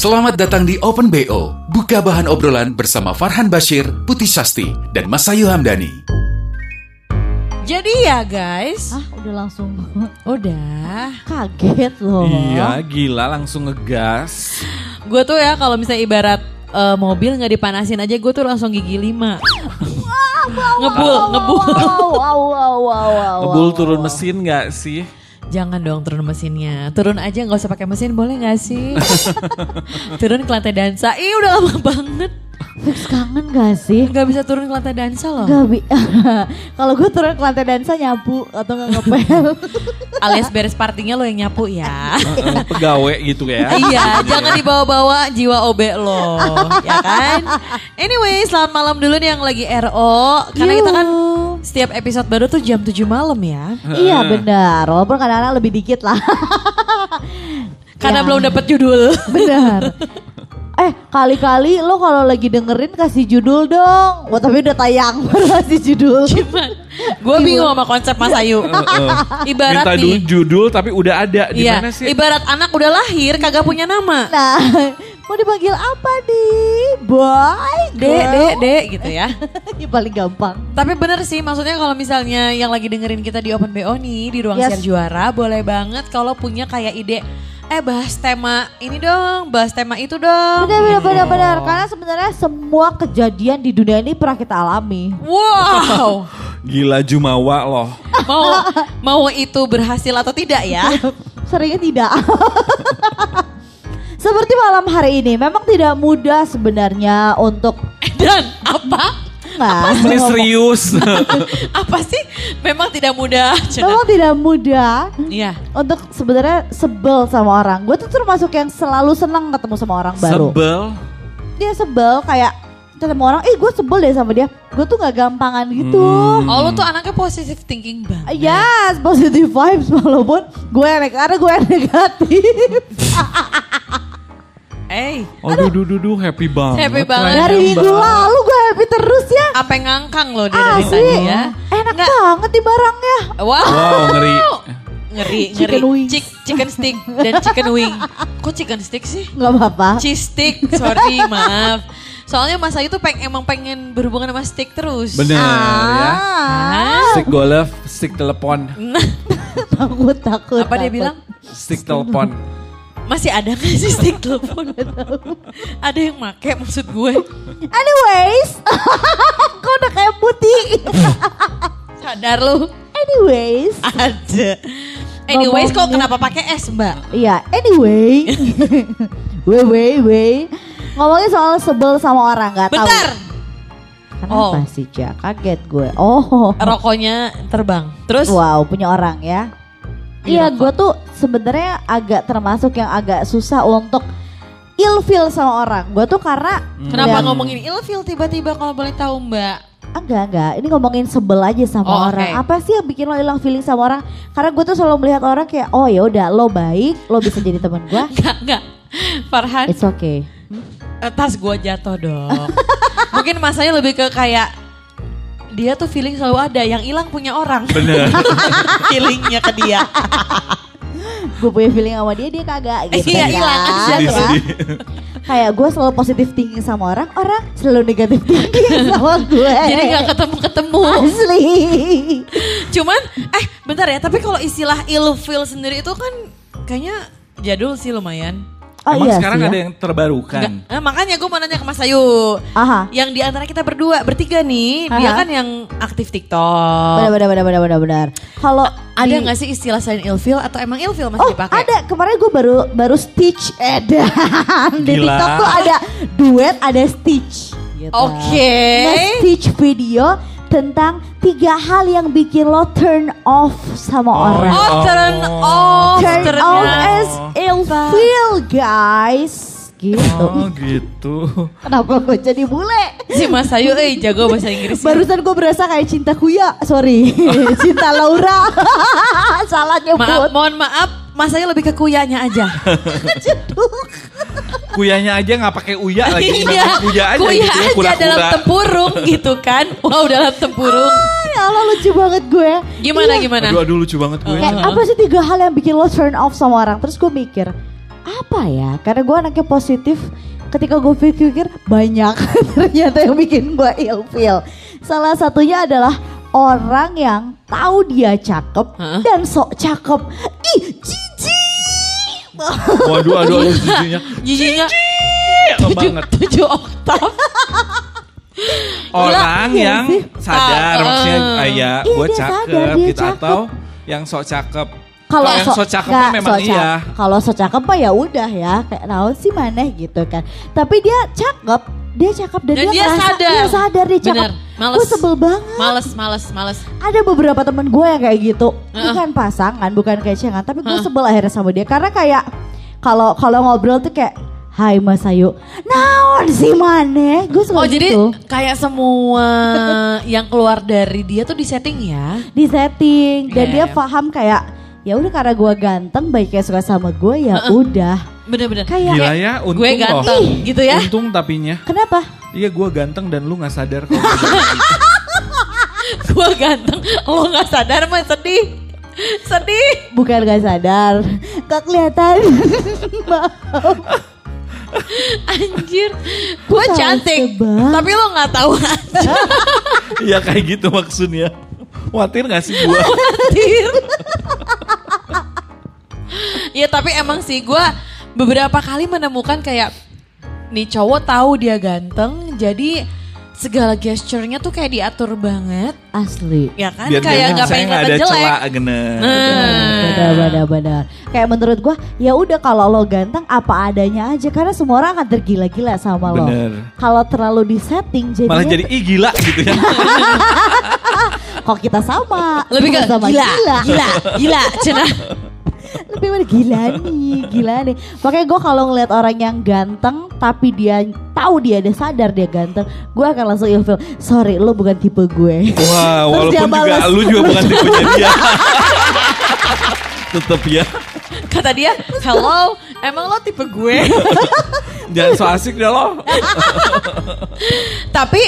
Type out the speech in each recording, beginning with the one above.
Selamat datang di Open BO. Buka bahan obrolan bersama Farhan Bashir, Putih Sasti, dan Masayu Hamdani. Jadi ya guys, Ah, udah langsung udah. kaget loh. Iya, gila langsung ngegas. Gue tuh ya kalau misalnya ibarat eh, mobil nggak dipanasin aja gue tuh langsung gigi lima. ngebul, ngebul. Wow, wow, wow, wow, wow. Ngebul turun mesin nggak sih? Jangan dong turun mesinnya. Turun aja nggak usah pakai mesin boleh nggak sih? turun ke lantai dansa. Ih udah lama banget. Fix kangen gak sih? Nggak bisa turun ke lantai dansa loh. Gak bi Kalau gue turun ke lantai dansa nyapu atau nggak ngepel. Alias beres partinya lo yang nyapu ya. Heeh, Pegawai gitu ya. iya, jangan dibawa-bawa jiwa OB lo, ya kan? Anyway, selamat malam dulu nih yang lagi RO. Karena kita kan setiap episode baru tuh jam 7 malam ya. iya benar. Walaupun kadang-kadang lebih dikit lah. Karena Ya. belum dapat judul. Benar. Eh kali-kali lo kalau lagi dengerin kasih judul dong. Wah tapi udah tayang baru kasih judul. Cuman gue bingung sama konsep Mas Ayu. Ibarat Minta nih, judul tapi udah ada. Di iya, mana sih? ibarat anak udah lahir kagak punya nama. Nah mau dipanggil apa nih? Boy, Dek, dek, dek gitu ya. Ini paling gampang. Tapi bener sih, maksudnya kalau misalnya yang lagi dengerin kita di Open BO nih, di Ruang Yes. Siar Juara, boleh banget kalau punya kayak ide, eh bahas tema ini dong, bahas tema itu dong. Benar, benar, benar, benar. Karena sebenarnya semua kejadian di dunia ini pernah kita alami. Wow, Gila Jumawa loh. mau mau itu berhasil atau tidak ya? Seringnya tidak. Seperti malam hari ini, memang tidak mudah sebenarnya untuk Dan apa? Nah, Ini serius. Apa sih? Memang tidak mudah. Memang tidak mudah Iya. untuk sebenarnya sebel sama orang. Gue tuh termasuk yang selalu senang ketemu sama orang baru. Sebel. Dia sebel kayak ketemu orang, ih gue sebel deh sama dia. Gue tuh nggak gampangan gitu. Oh lu tuh anaknya positive thinking banget. Yes, positive vibes walaupun gue karena gue yang negatif. Eh, Oh duh, duh, duh, happy banget. Happy banget. Dari minggu lalu gue happy terus ya. apa yang ngangkang lo dia dari tadi ya? enak banget di barangnya. Wow. Wow, ngeri. Ngeri, Chicken ngeri. wings. Chick- chicken stick dan chicken wing. Kok chicken stick sih? Nggak apa-apa. Cheese stick, sorry, maaf. Soalnya Mas Ayu tuh peng, emang pengen berhubungan sama stick terus. Bener ya. Ah, Stick golf, stick telepon, takut takut. Apa dia takut. bilang? stick telepon. Masih ada gak sih stick telepon? ada yang make maksud gue. Anyways, kok udah kayak putih. Sadar lu. Anyways, Ada. Anyways kok kenapa pakai S mbak? iya. Anyway, wait wait wait. Ngomongin soal sebel sama orang nggak tahu. Bentar. Kenapa Oh. sih Cak? Kaget gue. Oh. Rokoknya terbang. Terus? Wow, punya orang ya. Iya, gue tuh sebenarnya agak termasuk yang agak susah untuk ilfil sama orang. Gue tuh karena Kenapa ngeliat- ngomongin ilfil tiba-tiba kalau boleh tahu mbak? Enggak, enggak. Ini ngomongin sebel aja sama Oh, orang. oke. Apa sih yang bikin lo hilang feeling sama orang? Karena gue tuh selalu melihat orang kayak, oh ya udah, lo baik, lo bisa jadi temen gue. Enggak, enggak. Farhan, It's okay. eh, tas gue jatuh dong. Mungkin masanya lebih ke kayak dia tuh feeling selalu ada, yang hilang punya orang. Bener. Feelingnya ke dia. Gue punya feeling sama dia, dia kagak gitu. Iya, kan. hilang aja. Ya. Sedih-sedih. Kayak gue selalu positif thinking sama orang, orang selalu negatif thinking sama gue. Jadi gak ketemu-ketemu. Asli. Cuman, eh bentar ya, tapi kalau istilah ilfil sendiri itu kan kayaknya jadul sih lumayan. Oh Emang iya sekarang sih ya. ada yang terbarukan. Nggak- eh, makanya gue mau nanya ke Mas Ayu. Aha. Yang di antara kita berdua, bertiga nih, dia Aha. kan yang aktif TikTok. Benar benar benar benar benar benar. Kalau Ada di- nggak sih istilah selain ilfil atau emang ilfil masih Oh dipakai? ada kemarin gue baru baru stitch edan di Gila. TikTok tuh ada duet ada stitch. Gitu. Oke. Nge-stitch video tentang tiga hal yang bikin lo turn off sama orang. Oh, Oh. turn off. Turn ternyata. off as ill feel guys. gitu. Oh gitu. Kenapa gue jadi bule? Si Mas Ayu eh jago bahasa Inggris. Barusan gue berasa kayak cinta kuya, sorry, cinta Laura, salah Maaf, nyebut. mohon maaf, Mas Ayu lebih ke kuyanya aja. Kuyanya aja nggak pakai uya lagi. Iya, Kuya aja kuya gitu ya, aja pura-pura. dalam tempurung gitu kan. Wow, dalam tempurung. Ya Allah lucu banget gue. Gimana Iya. gimana? Aduh, aduh lucu banget gue. Kayak apa sih tiga hal yang bikin lo turn off sama orang? Terus gue mikir, apa ya? Karena gue anaknya positif. Ketika gue pikir banyak ternyata yang bikin gue ilfeel. Salah satunya adalah orang yang tahu dia cakep Hah? dan sok cakep. Ih. Waduh, aduh, aduh, jijinya. Giginya Oh, tujuh, tujuh oktav. Orang Iya yang sih. sadar Ah, maksudnya ah. kayak Iya, gue dia cakep gitu atau yang sok cakep. Kalau yang sok cakep nggak, memang sok cak- iya. Kalau sok cakep mah ya udah ya, kayak naon sih maneh gitu kan. Tapi dia cakep, dia cakep dan, Dan dia, dia ngerasa- sadar. dia sadar dia cakep. Bener, males. Gue sebel banget. Males, males, males. Ada beberapa temen gue yang kayak gitu, Heeh. bukan pasangan, bukan kecengan, tapi gue Heeh. sebel akhirnya sama dia karena kayak kalau kalau ngobrol tuh kayak Hai Mas Ayu, naon sih maneh? Gue suka Oh jadi gitu. kayak semua yang keluar dari dia tuh di setting ya? di setting dan Iya, dia iya. paham kayak ya udah karena gue ganteng, baiknya suka sama gue ya udah. Bener-bener. Kayak Gila ya, untung Gue loh. ganteng gitu ya. Untung tapinya. kenapa? Iya gue ganteng dan lu gak sadar kok. Gue ganteng, lo gak sadar mah sedih. Sedih. Bukan gak sadar, gak kelihatan. Anjir. Gue Kok cantik. sebel? Tapi lo gak tahu aja. Iya kayak gitu maksudnya. Watir gak sih gue? Anjir. Ya tapi emang sih gue beberapa kali menemukan kayak nih cowok tahu dia ganteng jadi segala gesturnya tuh kayak diatur banget Asli. ya kan Biar kayak nggak pengen nggak ada kelihatan jelek celah gener. Nah. Benar, benar, benar. Kayak menurut gua, ya udah kalau lo ganteng apa adanya aja karena semua orang akan tergila-gila sama lo. Bener. Kalau terlalu di setting jadinya Malah jadi ih gila gitu ya. kok kita sama. lebih ke sama gila gila gila cina Lebih pada gila nih, gila nih. Makanya gue kalau ngeliat orang yang ganteng tapi dia tahu dia ada sadar dia ganteng, gue akan langsung ilfil. Sorry, lo bukan tipe gue. Wah, dia walaupun juga balas. lu juga bukan tipenya dia. Tetep ya. kata dia hello emang lo tipe gue Jangan so asik dah lo. tapi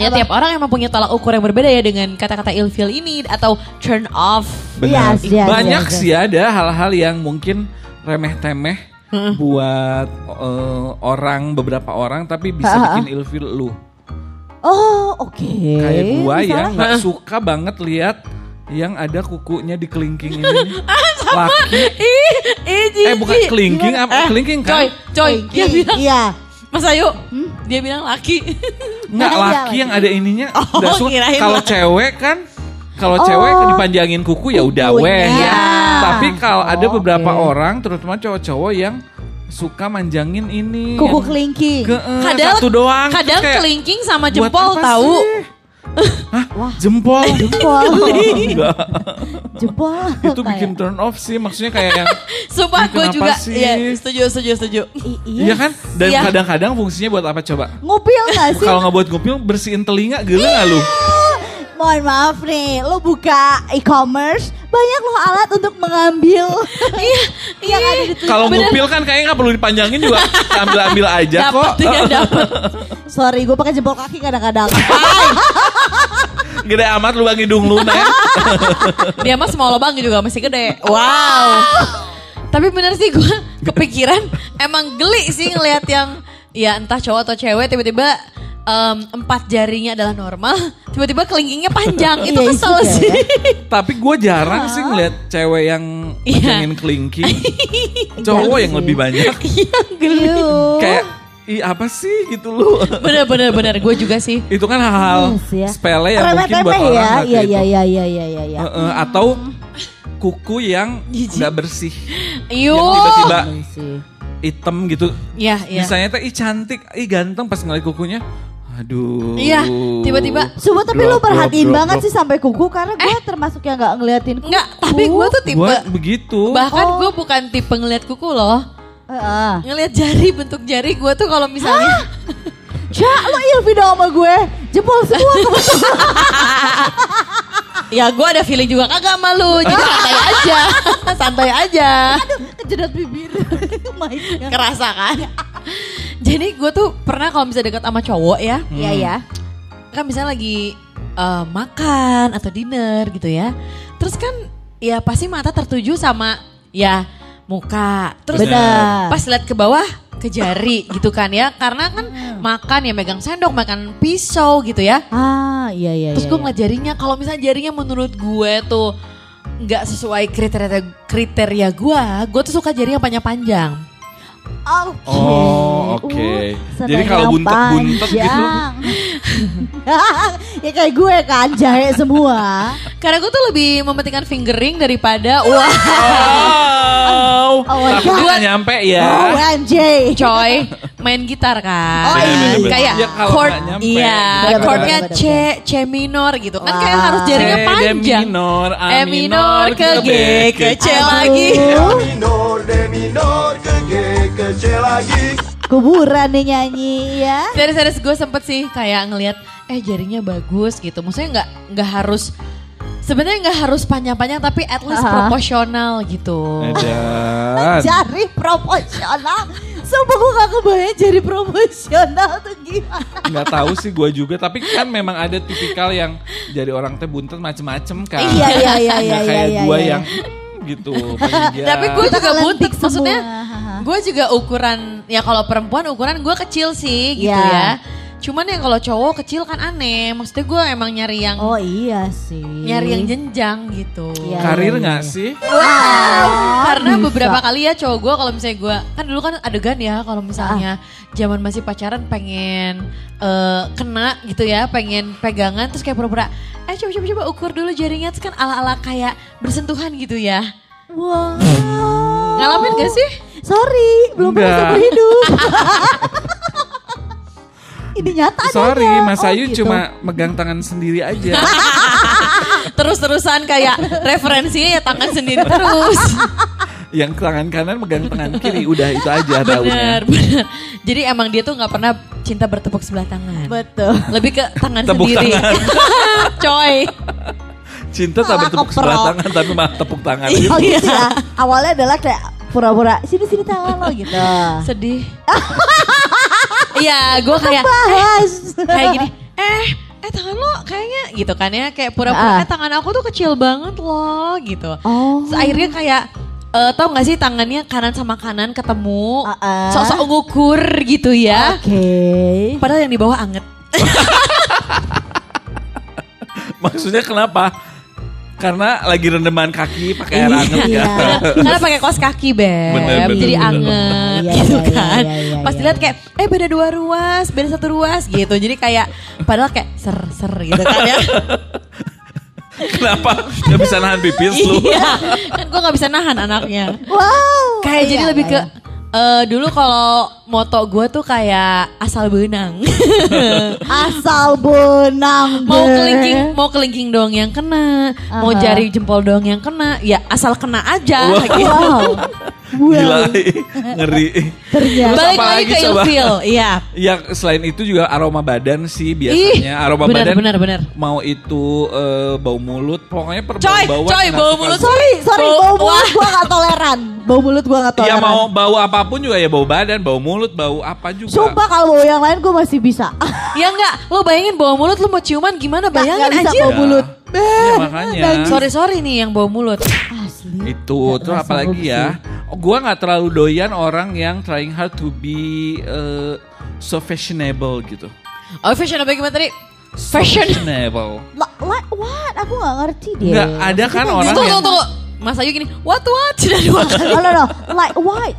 ya tiap orang emang punya tolak ukur yang berbeda ya dengan kata-kata ilfil ini atau turn off Benar. Yes, yes, Banyak yes, yes. sih ada hal-hal yang mungkin remeh-temeh buat eh, orang beberapa orang tapi bisa Ha, ha, bikin ilfil lu. Oh, oke. Kayak gua ya Misalnya? nggak suka banget lihat yang ada kukunya di kelingking ini. Laki. ih ih Eh bukan kelingking apa? Eh, kelingking coy kan? coy dia bilang Iya. Mas Ayu dia bilang laki Nggak Iya, laki laki. yang ada ininya. Oh, Kalau cewek kan kalau Oh. cewek dipanjangin kuku ya udah weh ya. Tapi kalau ada Oh, beberapa oke. orang terutama cowok-cowok yang suka manjangin ini. Kuku kelingking. ke, eh, kadang satu doang. kadang kelingking sama jempol tahu sih? Hah? Wah. Jempol? Jempol. Enggak. Jempol. Itu Kayak- bikin turn off sih. Maksudnya kayak yang sumpah gue juga sih? iya setuju setuju setuju I- Iya kan? Dan Iya. kadang-kadang fungsinya buat apa coba? Ngupil gak sih? Kalau nggak buat ngupil bersihin telinga gila nggak lu? Mohon maaf nih, lo buka e-commerce, banyak lo alat untuk mengambil iya yang ada di tulisan. Kalau ngupil kan kayaknya nggak perlu dipanjangin juga ambil-ambil aja dapat kok. ya dapat Sorry, gue pakai jempol kaki kadang-kadang. Gede amat lu bang hidung lu Nek. dia mah semua lubang juga masih gede wow tapi bener sih gue kepikiran emang geli sih ngelihat yang ya entah cowok atau cewek tiba-tiba em, empat jarinya adalah normal tiba-tiba kelingkingnya panjang itu Iya, kesel juga sih Tapi gue jarang sih ngeliat cewek yang Iya. panjangin kelingking. Cowok yang lebih banyak. iya geli. Kayak Ih apa sih gitu lu bener bener bener gue juga sih Itu kan hal-hal Yes, ya. sepele yang mungkin buat Remeh-temeh orang ya. Iya, iya, itu. iya, iya, iya, iya, iya. Heeh, Atau kuku yang nggak bersih Yuk Yang tiba-tiba Iya sih. hitam gitu Iya, iya. Misalnya tuh ih cantik, ih ganteng pas ngeliat kukunya Aduh Iya, tiba-tiba. Sumpah tapi drop, perhatiin drop, banget drop. sih sampai kuku karena gue termasuk yang gak ngeliatin kuku. Enggak, tapi gue tuh tipe Gua begitu bahkan Oh. gue bukan tipe ngeliat kuku loh. Heeh. Ngelihat jari bentuk jari gue tuh kalau misalnya Ja, lo ilfil dong sama gue. Jempol semua kebetulan. ya gue ada feeling juga kagak sama lu. Jadi santai aja. santai aja. Kejedot bibir. My God. Kerasa kan? Jadi gue tuh pernah kalau misalnya dekat sama cowok ya, Iya ya. kan misalnya lagi eh, makan atau dinner gitu ya. Terus kan ya pasti mata tertuju sama ya muka. Terus Benar. pas lihat ke bawah ke jari gitu kan ya. Karena kan makan ya megang sendok, makan pisau gitu ya. Ah, iya iya Terus iya, gue iya. ngeliat jarinya, kalau misalnya jarinya menurut gue tuh nggak sesuai kriteria kriteria gue, gue tuh suka jari yang panjang-panjang. Oke. Oh, oke. Uh, Jadi kalau yang buntet-buntet gitu? panjang. ya kayak gue kan jahe semua. Karena gue tuh lebih mementingkan fingering daripada wah Oh, Oh God. nggak nyampe ya. OMG. coy main gitar kan. Oh, iya, iya, iya. Kayak Ya, chord iya, chordnya C C minor gitu. Kan kayak harus jaringnya C, D panjang. minor, A E minor ke G ke C lagi. minor, D minor, ke G, ke C lagi. Kuburan nih nyanyi ya. Serius-serius gue sempet sih kayak ngelihat eh jaringnya bagus gitu. Maksudnya nggak nggak harus sebenarnya nggak harus panjang-panjang tapi at least Aha. proporsional gitu. Edan. Jari proporsional. Sumpah gue gak kebayang jari proporsional tuh gimana. Nggak tahu sih gue juga, tapi kan memang ada tipikal yang jadi orang teh buntet macem-macem kan. Iya, iya, iya, Nggak iya, kayak iya, gue iya. yang gitu. Tapi gue juga buntet semua. maksudnya. Gue juga ukuran ya kalau perempuan ukuran gue kecil sih gitu Iya. ya. Cuman yang kalau cowok kecil kan aneh. Maksudnya gue emang nyari yang Oh iya sih. nyari yang jenjang gitu. Iya. Karir nggak sih? Karena bisa. beberapa kali ya cowok gue kalau misalnya gue kan dulu kan adegan ya kalau misalnya zaman masih pacaran pengen eh, kena gitu ya, pengen pegangan terus kayak pura-pura eh coba coba coba ukur dulu jaringnya terus kan ala-ala kayak bersentuhan gitu ya. Wow. Ngalamin gak sih? Sorry, belum pernah Enggak. seumur hidup. Ini nyata Sorry, adanya. Mas Oh, Ayu gitu. cuma megang tangan sendiri aja. Terus-terusan kayak referensinya ya tangan sendiri terus. yang tangan kanan megang tangan kiri, udah itu aja bener, bener. Jadi emang dia tuh nggak pernah cinta bertepuk sebelah tangan. Betul. Lebih ke tangan Tepuk sendiri. tangan. Coy. Cinta tak Malah bertepuk sebelah tangan tapi malah tepuk tangan Iya. gitu. Oh gitu ya. Awalnya adalah kayak pura-pura sini sini tangan lo gitu. Sedih. Iya, gue kayak Bahas. kayak gini. Eh, eh tangan lo kayaknya gitu kan ya kayak pura-pura Ah. eh tangan aku tuh kecil banget loh gitu. Oh. Terus akhirnya kayak eh tau gak sih tangannya kanan sama kanan ketemu Ah, ah. sok-sok ngukur gitu ya. Oke. Padahal yang di bawah anget. Maksudnya kenapa? Karena lagi rendeman kaki pakai air hangat Iya. ya. Karena pakai kaos kaki beb, Bener, bener, jadi bener. anget Iya, gitu iya, iya, kan. iya, iya, Pas iya. dilihat kayak, eh beda dua ruas, beda satu ruas gitu. Jadi kayak, padahal kayak ser ser gitu kan ya. Kenapa? Gak bisa nahan pipis lu? iya, kan gue nggak bisa nahan anaknya. Wow. Kayak jadi Iya, lebih iya, ke eh, dulu kalau moto gue tuh kayak asal benang. asal benang. mau kelingking, mau kelingking doang yang kena, mau Aha. jari jempol doang yang kena, ya asal kena aja. Wow. gitu. Wow. Gila, ngeri. Ternyata. Balik apa lagi ke coba? ilfil, iya. Ya selain itu juga aroma badan sih biasanya. aroma benar, badan benar, benar. mau itu eh, bau mulut, pokoknya per Coy, bau coy, bau mulut. Sorry, sorry, Bau- bau mulut gua gak toleran. Bau mulut gua gak Ya toleran. mau bau apa pun juga ya bau badan, bau mulut, bau apa juga. Sumpah kalau bau yang lain gue masih bisa. Ya enggak, lo bayangin bawa mulut lo mau ciuman gimana bayangin bisa aja. bau mulut. Ya, makanya. Sorry sorry nih yang bawa mulut. Asli. Itu rasa apalagi bau ya. Oh, gua nggak terlalu doyan orang yang trying hard to be eh, so fashionable gitu. Oh fashionable gimana tadi? Fashion. Fashionable. La- la- what? Aku gak ngerti deh. Nggak, ada kan Maksudnya orang Tunggu yang- tunggu tunggu. Mas Ayu gini, what what? Sudah dua kali. No, no, no. Like what?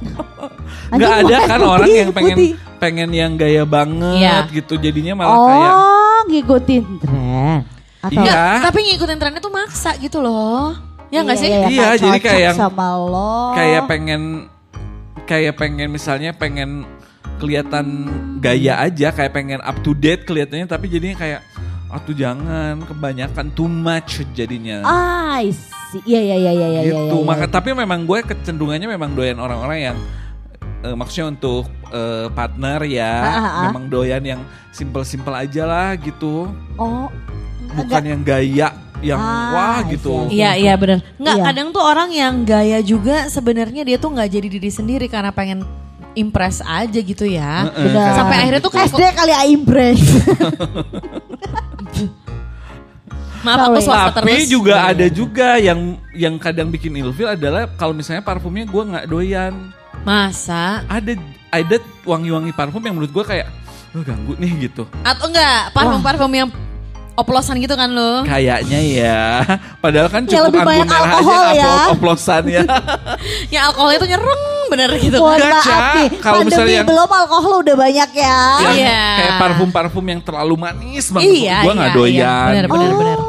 Nggak Anjing, ada what? kan Putih, orang yang pengen putih. pengen yang gaya banget Iya. gitu jadinya malah kayak Oh, ngikutin tren. Atau Iya. Tapi ngikutin trennya tuh maksa gitu loh. Ya enggak sih? Iya, nggak jadi cocok kayak yang- sama lo. kayak pengen kayak pengen misalnya pengen kelihatan gaya aja kayak pengen up to date kelihatannya tapi jadinya kayak Atuh jangan kebanyakan too much jadinya. See. Iya, iya, iya, iya, iya. gitu. iya, iya. Maka tapi memang gue kecenderungannya memang doyan orang-orang yang eh, maksudnya untuk eh, partner ya Ah, ah, ah. memang doyan yang simple-simple aja lah gitu Oh, bukan yang gaya yang Ah, wah gitu see. Iya iya benar. Nggak Iya. kadang tuh orang yang gaya juga sebenarnya dia tuh nggak jadi diri sendiri karena pengen impress aja gitu ya. Sampai akhirnya tuh kayak SD kali I impress. maaf aku swasta tapi terus. juga ada juga yang yang kadang bikin ilfil adalah kalau misalnya parfumnya gue nggak doyan Masa? ada ada wangi-wangi parfum yang menurut gue kayak oh, ganggu nih gitu Atau enggak parfum-parfum yang oplosan gitu kan lo? kayaknya ya padahal kan Ya, cukup lebih banyak alkohol aja ya. oplosan ya Yang alkoholnya tuh nyereng bener gitu Mohon kan. Maaf nih, Kalau misalnya yang- belum alkohol udah banyak ya. Iya. kayak parfum-parfum yang terlalu manis banget Iya, gue nggak iya, doyan iya. Bener, oh, bener, bener.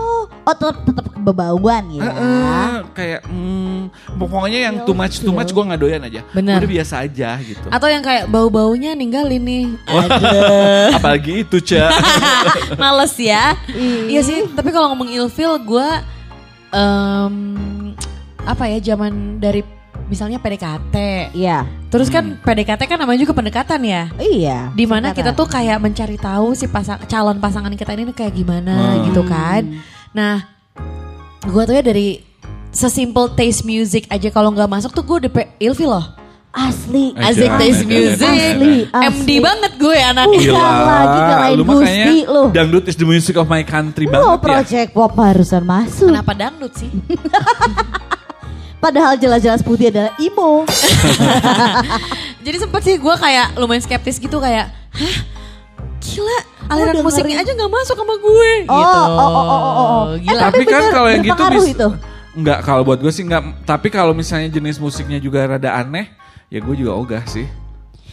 Oh tetap tetap kebauan ya. Heeh, kayak hmm, pokoknya yang too much too much gue nggak doyan aja Bener. udah biasa aja gitu Atau yang kayak bau-baunya ninggalin nih. apalagi itu cak Males ya. iya sih, tapi kalau ngomong ilfil gue em, apa ya zaman dari misalnya PDKT. Iya. Terus kan PDKT kan namanya juga pendekatan ya. Iya. Di mana sekarang. kita tuh kayak mencari tahu si pasang calon pasangan kita ini kayak gimana Hmm. gitu kan. Nah, gue tuh ya dari sesimpel taste music aja kalau nggak masuk tuh gue udah ilfil loh. asli. Asik jangan, taste music. Asli, asli. MD banget gue anaknya. Bukan lagi kalahin lu makanya Gusti lu. dangdut is the music of my country Lo banget ya. project pop harusan masuk. Kenapa dangdut sih? Padahal jelas-jelas putih adalah emo. Jadi sempet sih gue kayak lumayan skeptis gitu kayak, hah gila aliran dengerin- musiknya aja nggak masuk sama gue Oh, gitu. oh, oh, oh, oh, oh. Gila. Eh, Tapi kan bener, kalau yang gitu bis- itu. Enggak, kalau buat gue sih enggak. Tapi kalau misalnya jenis musiknya juga rada aneh, ya gue juga ogah sih.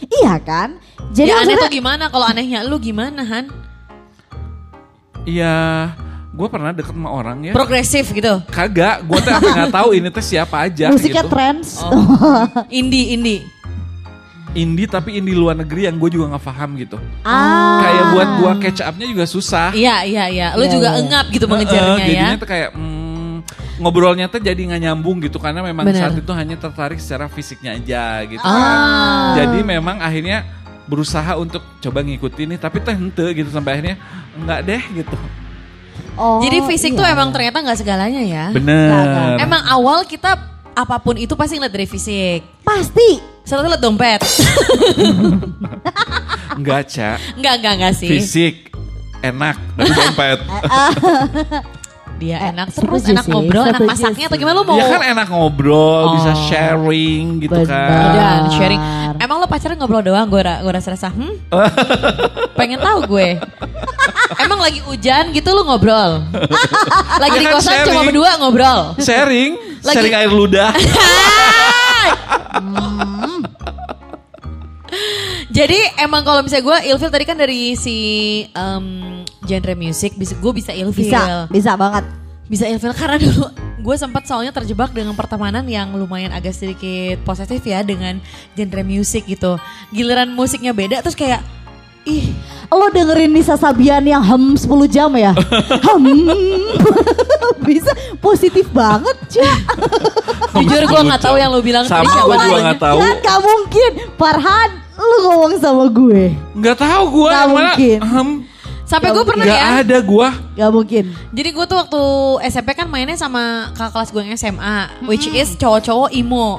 Iya kan? Jadi ya aneh tuh gimana? Kalau anehnya lu gimana Han? Iya, gue pernah deket sama orang ya. Progresif gitu. Kagak, gue tuh nggak tahu ini tuh siapa aja musiknya gitu. trends. Oh. Indie, indie. Indie tapi indie luar negeri yang gue juga nggak paham gitu. Ah. Kayak buat gue catch up-nya juga susah. Iya, iya, iya. Lu Iya, juga iya. engap gitu mengejarnya ya. jadinya tuh kayak hmm, ngobrolnya tuh jadi nggak nyambung gitu karena memang Bener. saat itu hanya tertarik secara fisiknya aja gitu Ah. kan. Jadi memang akhirnya berusaha untuk coba ngikutin nih tapi teh hente gitu sampai akhirnya enggak deh gitu. Oh, Jadi fisik tuh iya. emang ternyata nggak segalanya ya. Bener. Emang awal kita apa pun itu pasti ngeliat dari fisik. pasti. Setelah liat dompet. Enggak, Ca. enggak, enggak, enggak sih. Fisik enak dari dompet. Dia Eh, enak terus, enak sih, ngobrol, enak masaknya atau gimana lu mau? ya kan enak ngobrol, bisa Oh. sharing gitu Benar. kan. Dan sharing. Emang lo pacaran ngobrol doang? Gue gue rasa rasa. Hmm? Pengen tahu gue. Emang lagi hujan gitu lu ngobrol? Lagi Ya di kan kosan cuma sharing. berdua ngobrol. Sharing, Lagi- sharing air ludah. Jadi emang kalau misalnya gue ilfil tadi kan dari si em, genre musik, bisa gue bisa ilfil. Bisa, bisa banget. Bisa ilfil karena dulu gue sempat soalnya terjebak dengan pertemanan yang lumayan agak sedikit posesif ya dengan genre musik gitu. Giliran musiknya beda terus kayak ih Lo dengerin Nisa Sabian yang hem 10 jam ya? hem. bisa positif banget, Cak. jujur gue nggak tahu yang lo bilang Sama tadi siapa gue nggak tahu. Kan gak mungkin. Farhan, lu ngomong sama gue. Nggak tahu gue mana. mungkin. Hem, Sampai gue pernah nggak ya. ada gue. Gak mungkin. Jadi gue tuh waktu SMP kan mainnya sama kakak kelas gue yang SMA, which is cowok-cowok imo.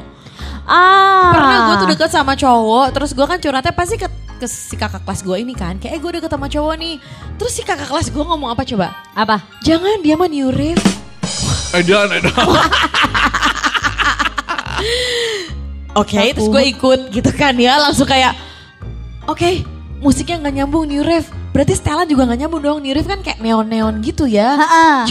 Ah. Pernah gue tuh deket sama cowok, terus gue kan curhatnya pasti ke, ke si kakak kelas gue ini kan. Kayak eh gue deket sama cowok nih. Terus si kakak kelas gue ngomong apa coba? Apa? Jangan dia mah new rave. Edan, edan. Oke, terus gue ikut gitu kan ya, langsung kayak, oke, musiknya nggak nyambung new rave. Berarti setelan juga nggak nyambung dong. Rave kan kayak neon-neon gitu ya, Ha-ha,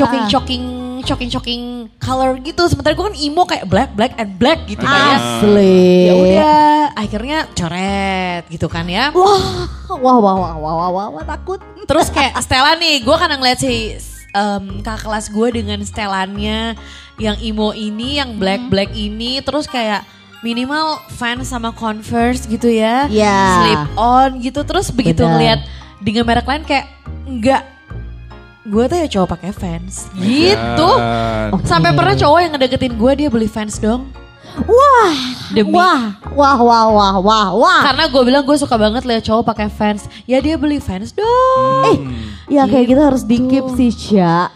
shocking shocking color gitu. Sementara gue kan emo kayak black black and black gitu kan ya. Asli. Ya udah, akhirnya coret gitu kan ya. Wah, wah, wah, wah, wah, wah, wah, wah, takut. Terus kayak setelan nih, gue kan ngeliat si em, kakak kelas gue dengan setelannya yang emo ini, yang black black ini, terus kayak minimal fans sama Converse gitu ya, Iya. slip on gitu. Terus begitu Benar. ngeliat dengan merek lain kayak enggak, gue tuh ya cowok pakai fans gitu. Dan- Sampai pernah cowok yang ngedeketin gue dia beli fans dong. Wah, Demi- wah, wah, wah, wah, wah, wah. Karena gue bilang gue suka banget lihat cowok pakai fans. Ya dia beli fans dong. Eh, ya kayak gitu harus dikip sih, Sya.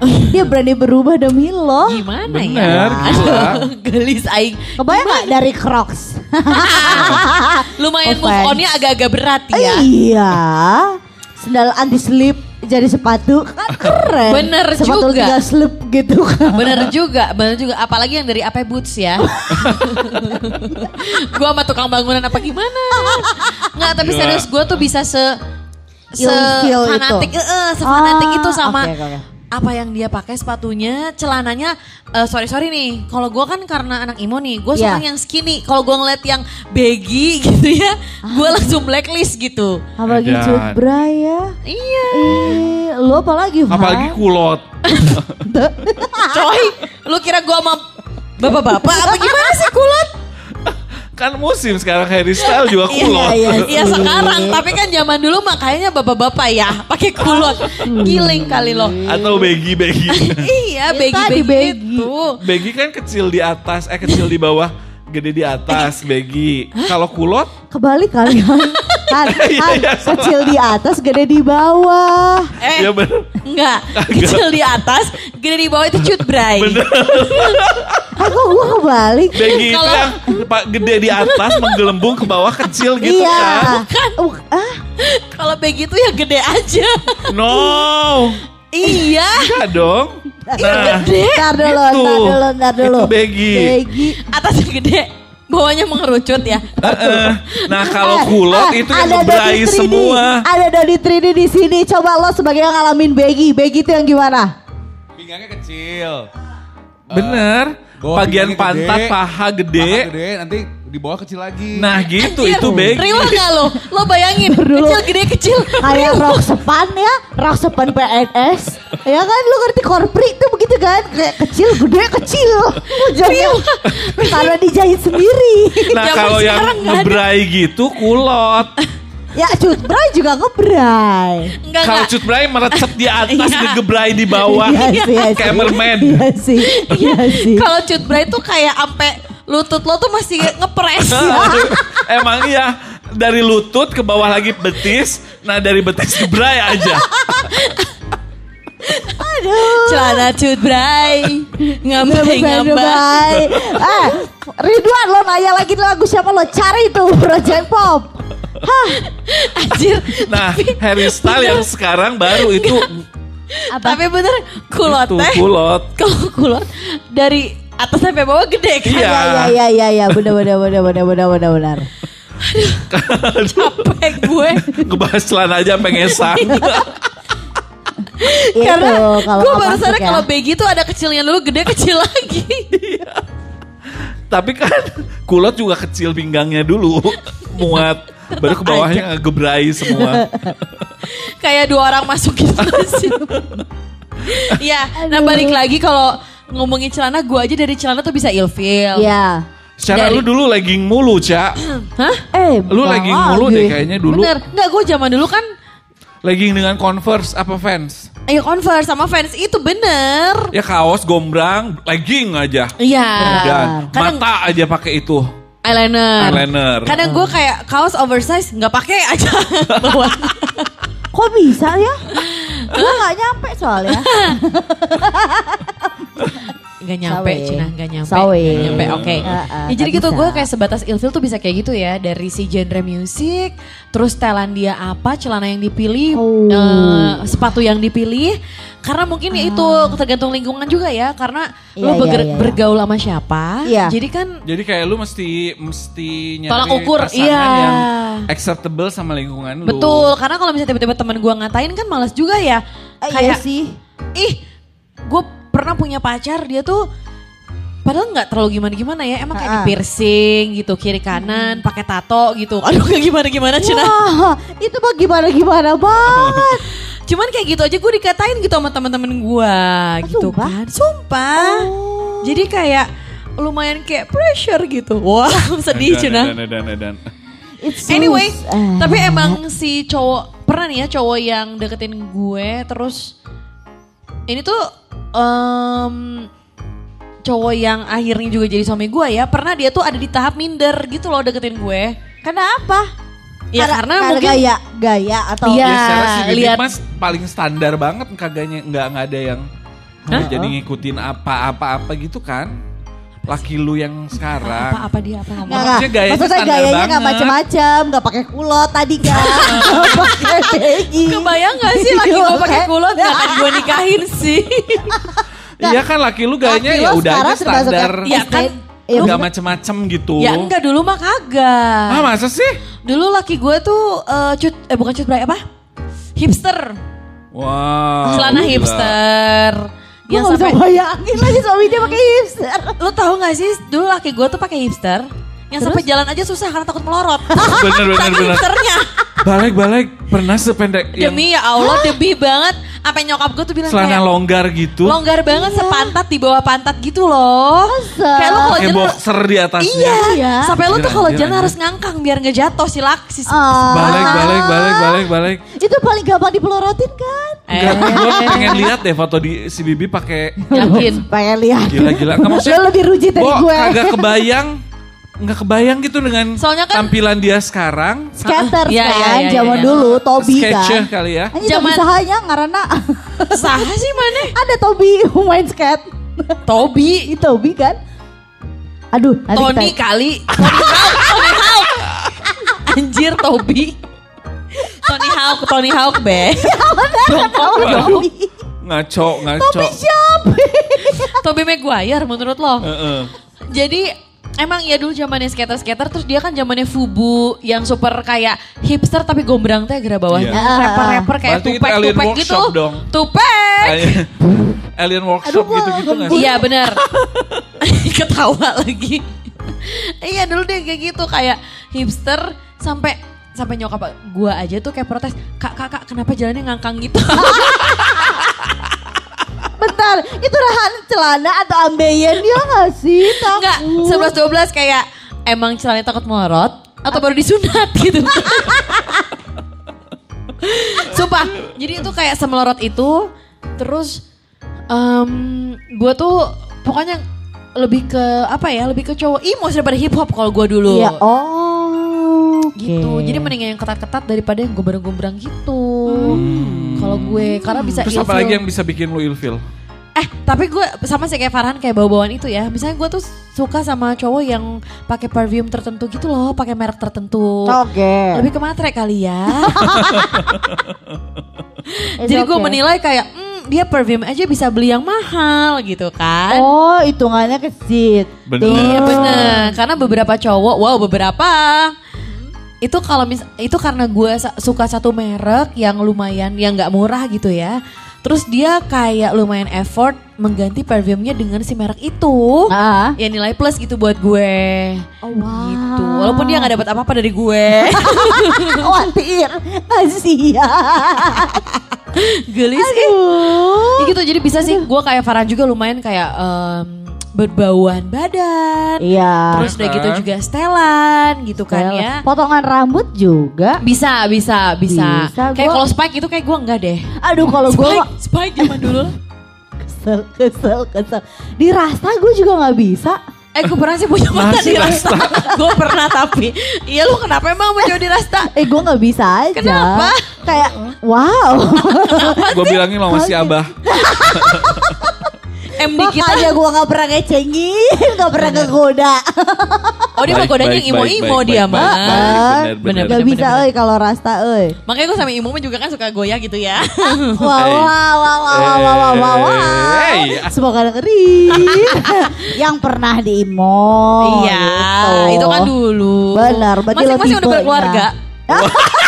Dia berani berubah demi lo. Gimana Bener, ya? gila. Gelis aing. Kebayang gak dari Crocs? Lumayan move on-nya agak-agak berat ya. Iya. Sendal anti slip jadi sepatu kan keren. Bener sepatu juga. tinggal slip gitu kan. Bener juga, bener juga. Apalagi yang dari apa boots ya. gue sama tukang bangunan apa gimana? Nggak, tapi Gila. serius gue tuh bisa se se itu. fanatik, eh, se fanatik Ah, itu sama. Apa yang dia pakai sepatunya, celananya. eh, sorry sorry nih, kalau gue kan karena anak imo nih, gue suka Iya. yang skinny. Kalau gue ngeliat yang baggy gitu ya, gue langsung blacklist gitu. Apalagi Edan. cut bra ya. Iya, Eh, lu apalagi Van? Apalagi kulot. coy, lu kira gue sama bapak-bapak apa gimana sih kulot? Kan musim sekarang Harry Style juga Iya, kulot. iya, Iya sekarang, tapi kan zaman dulu makanya bapak-bapak ya pakai kulot. Giling kali loh. Atau baggy-baggy. iya, Ya begi begi baggy. itu. baggy kan kecil di atas, eh kecil di bawah, gede di atas, baggy. Kalau kulot, Kebalik kali kan. Kan, Iya, kan, iya, kecil di atas, gede di bawah. Eh, ya bener. enggak. Kecil di atas, gede di bawah itu cut bray. Ah, kok gua kebalik? Baggy itu Kalau- yang pak gede di atas menggelembung ke bawah kecil gitu iya. kan. Uh, ah, Kalau begi itu ya gede aja. No. iya. Enggak dong. Nah, Gede. ntar dulu, Gitu. ntar dulu, ntar dulu. Itu baggy. Baggy. Atasnya gede. Bawahnya mengerucut ya. nah kalau Eh, kulot eh, itu yang ngebrai 3D. semua. Ada Dodi 3D di sini. Coba lo sebagai yang ngalamin baggy. Baggy itu yang gimana? Pinggangnya kecil. Bener. Bawah Bagian pinggangnya pantat gede, paha gede. Paha gede, nanti di bawah kecil lagi. Nah gitu Anjir, itu baggy. Real gak lo? Lo bayangin, dulu. kecil gede kecil. Kayak rok sepan ya, rok sepan PNS. Ya kan lu ngerti korpri itu begitu kan? Kayak kecil, gede, kecil. Ujungnya karena dijahit sendiri. Nah kalau yang ngebrai gitu kulot. ya cutbray juga ngebray. Enggak, Kalau enggak. cutbray merecep di atas, Iya. ngegebrai di bawah. Iya sih, iya Kayak sih. mermaid. Iya sih, iya sih. Kalau cut bray tuh kayak ampe lutut lo tuh masih ngepres. Emang iya dari lutut ke bawah lagi betis. Nah dari betis ke bray aja. Celana cut bray. Ngambai ngambai. Eh, Ridwan lo nanya lagi lagu siapa lo cari tuh Project Pop. Hah, Anjir. Nah Harry Style yang sekarang baru itu Tapi bener kulot tuh teh. kulot. Kalau kulot dari atas sampai bawah gede kan. Iya. ya ya ya ya ya benar benar benar benar benar benar benar. Capek gue. Ngebahas celana aja sampai ngesang. Itu Karena kalau gue baru sadar ya. kalau begitu tuh ada kecilnya dulu gede kecil lagi. Tapi kan kulot juga kecil pinggangnya dulu. Muat. Baru ke bawahnya ngegebrai semua. Kayak dua orang masuk gitu sih. Iya, nah balik lagi kalau ngomongin celana, gue aja dari celana tuh bisa ilfeel. Ya. Secara Dari- lu dulu legging mulu, Cak. Hah? Eh, Lu legging mulu deh kayaknya dulu. Bener, nggak gue zaman dulu kan Legging dengan Converse apa Vans? Ayo Converse sama fans itu bener. Ya kaos gombrang, legging aja. Iya. Dan Kadang mata aja pakai itu. eyeliner. Eyeliner. Kadang gue kayak kaos oversize nggak pakai aja bawah. Kok bisa ya? Gue gak nyampe soalnya. Nggak nyampe, Sawe. Cina nggak nyampe. Sawe. Nggak nyampe, oke. Uh, uh, Ya, jadi gitu gue kayak sebatas ilfil tuh bisa kayak gitu ya dari si genre musik, terus telan dia apa, celana yang dipilih, Oh. eh, sepatu yang dipilih. Karena mungkin ya itu tergantung lingkungan juga ya, karena Iya, lo iya, iya. bergaul sama siapa. Iya. Jadi kan Jadi kayak lu mesti mesti nyari Tolak ukur, pasangan iya. yang acceptable sama lingkungan lu. betul, karena kalau misalnya tiba-tiba teman gue ngatain kan malas juga ya. Eh, kayak iya sih. ih gue pernah punya pacar dia tuh padahal nggak terlalu gimana gimana ya emang kayak di piercing gitu kiri kanan pakai tato gitu aduh gak gimana gimana Cina Wah, itu mah gimana-gimana banget. cuman kayak gitu aja gue dikatain gitu sama teman-teman gue gitu sumpah? kan sumpah Oh. jadi kayak lumayan kayak pressure gitu wah sedih Cina. It's Anyway, sad. tapi emang si cowok pernah nih ya cowok yang deketin gue terus ini tuh em, cowok yang akhirnya juga jadi suami gue ya, pernah dia tuh ada di tahap minder gitu loh deketin gue. Kenapa? Ya karena, karena mungkin gaya, gaya atau Iya. Ya Bibip lihat- mas paling standar banget kagaknya nggak nggak ada yang Hah? jadi ngikutin apa-apa-apa gitu kan. Laki lu yang sekarang. apa-apa dia apa ngomong. Nggak, Maksudnya nggak. gayanya Maksudnya gayanya nggak banget. macem-macem, nggak pakai kulot tadi kan, Nggak. Kebayang gak sih laki gue pakai Iya, kulot gak akan gue nikahin sih. Iya kan laki lu gayanya Laki ya udah aja standar. yang Ya kan, Iya, Nggak bener. macem-macem gitu. ya enggak dulu mah kagak. Ah masa sih? Dulu laki gue tuh eh, cut eh bukan cut bray apa? Hipster. Wow. Celana gila. hipster. Gue Yang sampai bayangin lagi suami dia pakai hipster. Lu tahu gak sih dulu laki gue tuh pakai hipster yang sampai jalan aja susah karena takut melorot. Bener bener Saking bener. hipsternya. Balik-balik pernah sependek yang Demi ya Allah demi banget. Apa nyokap gue tuh bilang celana kayak longgar gitu. longgar banget sepantat di bawah pantat gitu loh. Masa? Kayak lu kalau jalan boxer di atasnya. Iya, Iya. sampai lu tuh kalau jalan harus ngangkang biar nggak jatuh si lak si Ah. Balik, balik, balik, balik, balik. Itu paling gampang dipelorotin kan? Enggak, gue pengen lihat deh foto di si Bibi pakai Yakin. Pengen lihat. gila-gila. Maksudnya, Lo lebih rujit dari Bo, gue. kagak kebayang, nggak kebayang gitu dengan Soalnya kan- tampilan dia sekarang. Skaters Iya, kan, iya, iya, zaman iya. dulu, Tobi kan. kali ya. Hanya Zaman- Tobi sahanya karena Sah sih mana? ada Tobi main skate. Tobi, Itu Tobi kan? Aduh, nanti Tony kita... kali, Tony Hawk, Tony Hawk. Anjir Tobi. Tony Hawk, Tony Hawk be. Waduh, ngaco, ngaco. Toby Maguire menurut lo. Heeh. Jadi emang ya dulu zamannya skater-skater terus dia kan zamannya Fubu yang super kayak hipster tapi gombrang teh gara bawahnya. Iya. Rapper-rapper kayak tupek Alien tupek gitu. Workshop dong. Tupek. Alien workshop Aduh, gitu-gitu nggak sih? Iya benar. Ketawa lagi. iya dulu dia kayak gitu kayak hipster sampai sampai nyokap gua aja tuh kayak protes kak kak kak kenapa jalannya ngangkang gitu Bentar, itu rahan celana atau ambeien dia gak sih? enggak Takut. sebelas dua belas kayak emang celananya takut melorot atau baru disunat gitu sumpah jadi itu kayak semelorot itu terus em gua tuh pokoknya lebih ke apa ya lebih ke cowok emo daripada hip hop kalau gua dulu Iya, oh. oke. gitu. Jadi mendingan yang ketat-ketat daripada yang gombrang-gombrang gitu. Kalau gue karena bisa Terus ilfeel. apa lagi yang bisa bikin lu ilfil? Eh, tapi gue sama sih kayak Farhan kayak bau-bauan itu ya. Misalnya gue tuh suka sama cowok yang pakai parfum tertentu gitu loh, pakai merek tertentu. Oke. Lebih ke matre kali ya. Jadi gue okay. menilai kayak hmm, dia parfum aja bisa beli yang mahal gitu kan. Oh, hitungannya ke seat. Bener. Iya bener, karena beberapa cowok, wow beberapa itu kalau mis itu karena gue suka satu merek yang lumayan yang nggak murah gitu ya. Terus dia kayak lumayan effort mengganti parfumnya dengan si merek itu. Ah. Ya nilai plus gitu buat gue. Oh, wow. Gitu. Walaupun dia nggak dapat apa-apa dari gue. Khawatir. Kasihan. Gelis. Ya gitu jadi bisa sih gue kayak Farhan juga lumayan kayak em, berbauan badan. Iya. Terus udah gitu juga setelan gitu kan ya. Potongan rambut juga. Bisa, bisa, bisa. Bisa, kayak gua- kalau Spike itu kayak gue enggak deh. Aduh kalau gue Spike, Spike zaman dulu. kesel, kesel, kesel. Di rasta gue juga nggak bisa. Eh gue pernah sih punya mata Masih di Rasta. gue pernah tapi. Iya lu kenapa emang mau di Rasta? Eh gue nggak bisa aja. Kenapa? Kayak wow. Gue bilangin lo masih abah. MD kita. Makanya gue nggak pernah ngecengin, nggak pernah ngegoda. Oh dia mah godanya yang imo-imo dia mah. baik, baik. Bener, bener. Gak bisa bener. euy kalau rasta euy. Makanya gue sama imo juga kan suka goyah gitu ya. Wow, wow, wow, wow, wow, wow, wow. Semoga dengerin. Yang pernah di Imo. iya, gitu. itu kan dulu. Benar, berarti lo Masing-masing udah berkeluarga.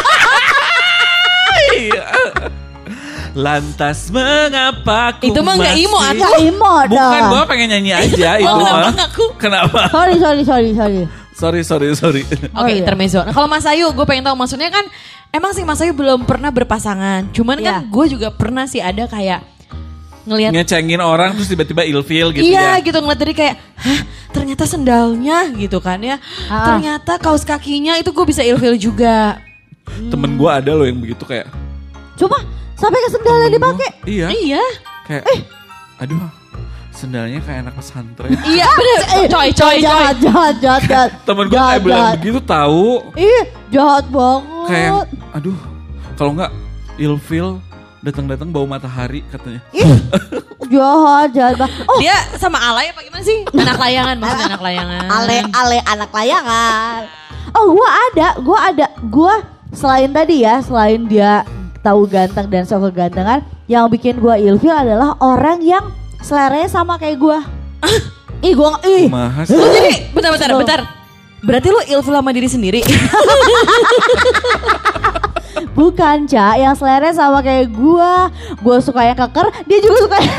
Lantas mengapa ku Itu mah nggak imo, atuh. Gak Imo Bukan, dong. gue pengen nyanyi aja itu Oh, kenapa aku? Kenapa? Sorry, sorry, sorry, sorry. Sorry, sorry, sorry. Oke, Oh, iya. intermezzo. Nah, kalau Mas Ayu, gue pengen tahu maksudnya kan emang sih Mas Ayu belum pernah berpasangan. Cuman kan Iya. gue juga pernah sih ada kayak ngelihat Ngecengin orang terus tiba-tiba ilfil gitu iya ya. gitu ngeliat dari kayak, hah ternyata sendalnya gitu kan ya. Ah. Ternyata kaos kakinya itu gue bisa ilfil juga. Temen gue ada loh yang begitu kayak. Cuma sampai ke sendal yang dipakai. Iya. Iya. Kayak, Eh. aduh. sendalnya kayak anak pesantren. Iya bener. Coy, coy, coy. Jahat, jahat, jahat, jahat. Temen gue kayak bilang begitu tahu. Ih, jahat banget. Kayak, aduh, kalau nggak ilfil datang-datang bau matahari katanya. Ih, jahat, jahat banget. Oh, Dia sama alay apa gimana sih? Anak layangan maksudnya anak layangan. ale ale anak layangan. Oh, gua ada, gua ada, gua selain tadi ya, selain dia tahu ganteng dan sok kegantengan, yang bikin gua ilfil adalah orang yang seleranya sama kayak gua. ih, gua ih. Mahas. Lu jadi bentar bentar. Berarti lu ilfil sama diri sendiri. Bukan, Ca, yang seleranya sama kayak gua. Gua suka yang keker, dia juga suka yang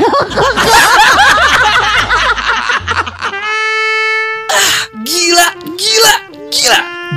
Gila, gila, gila.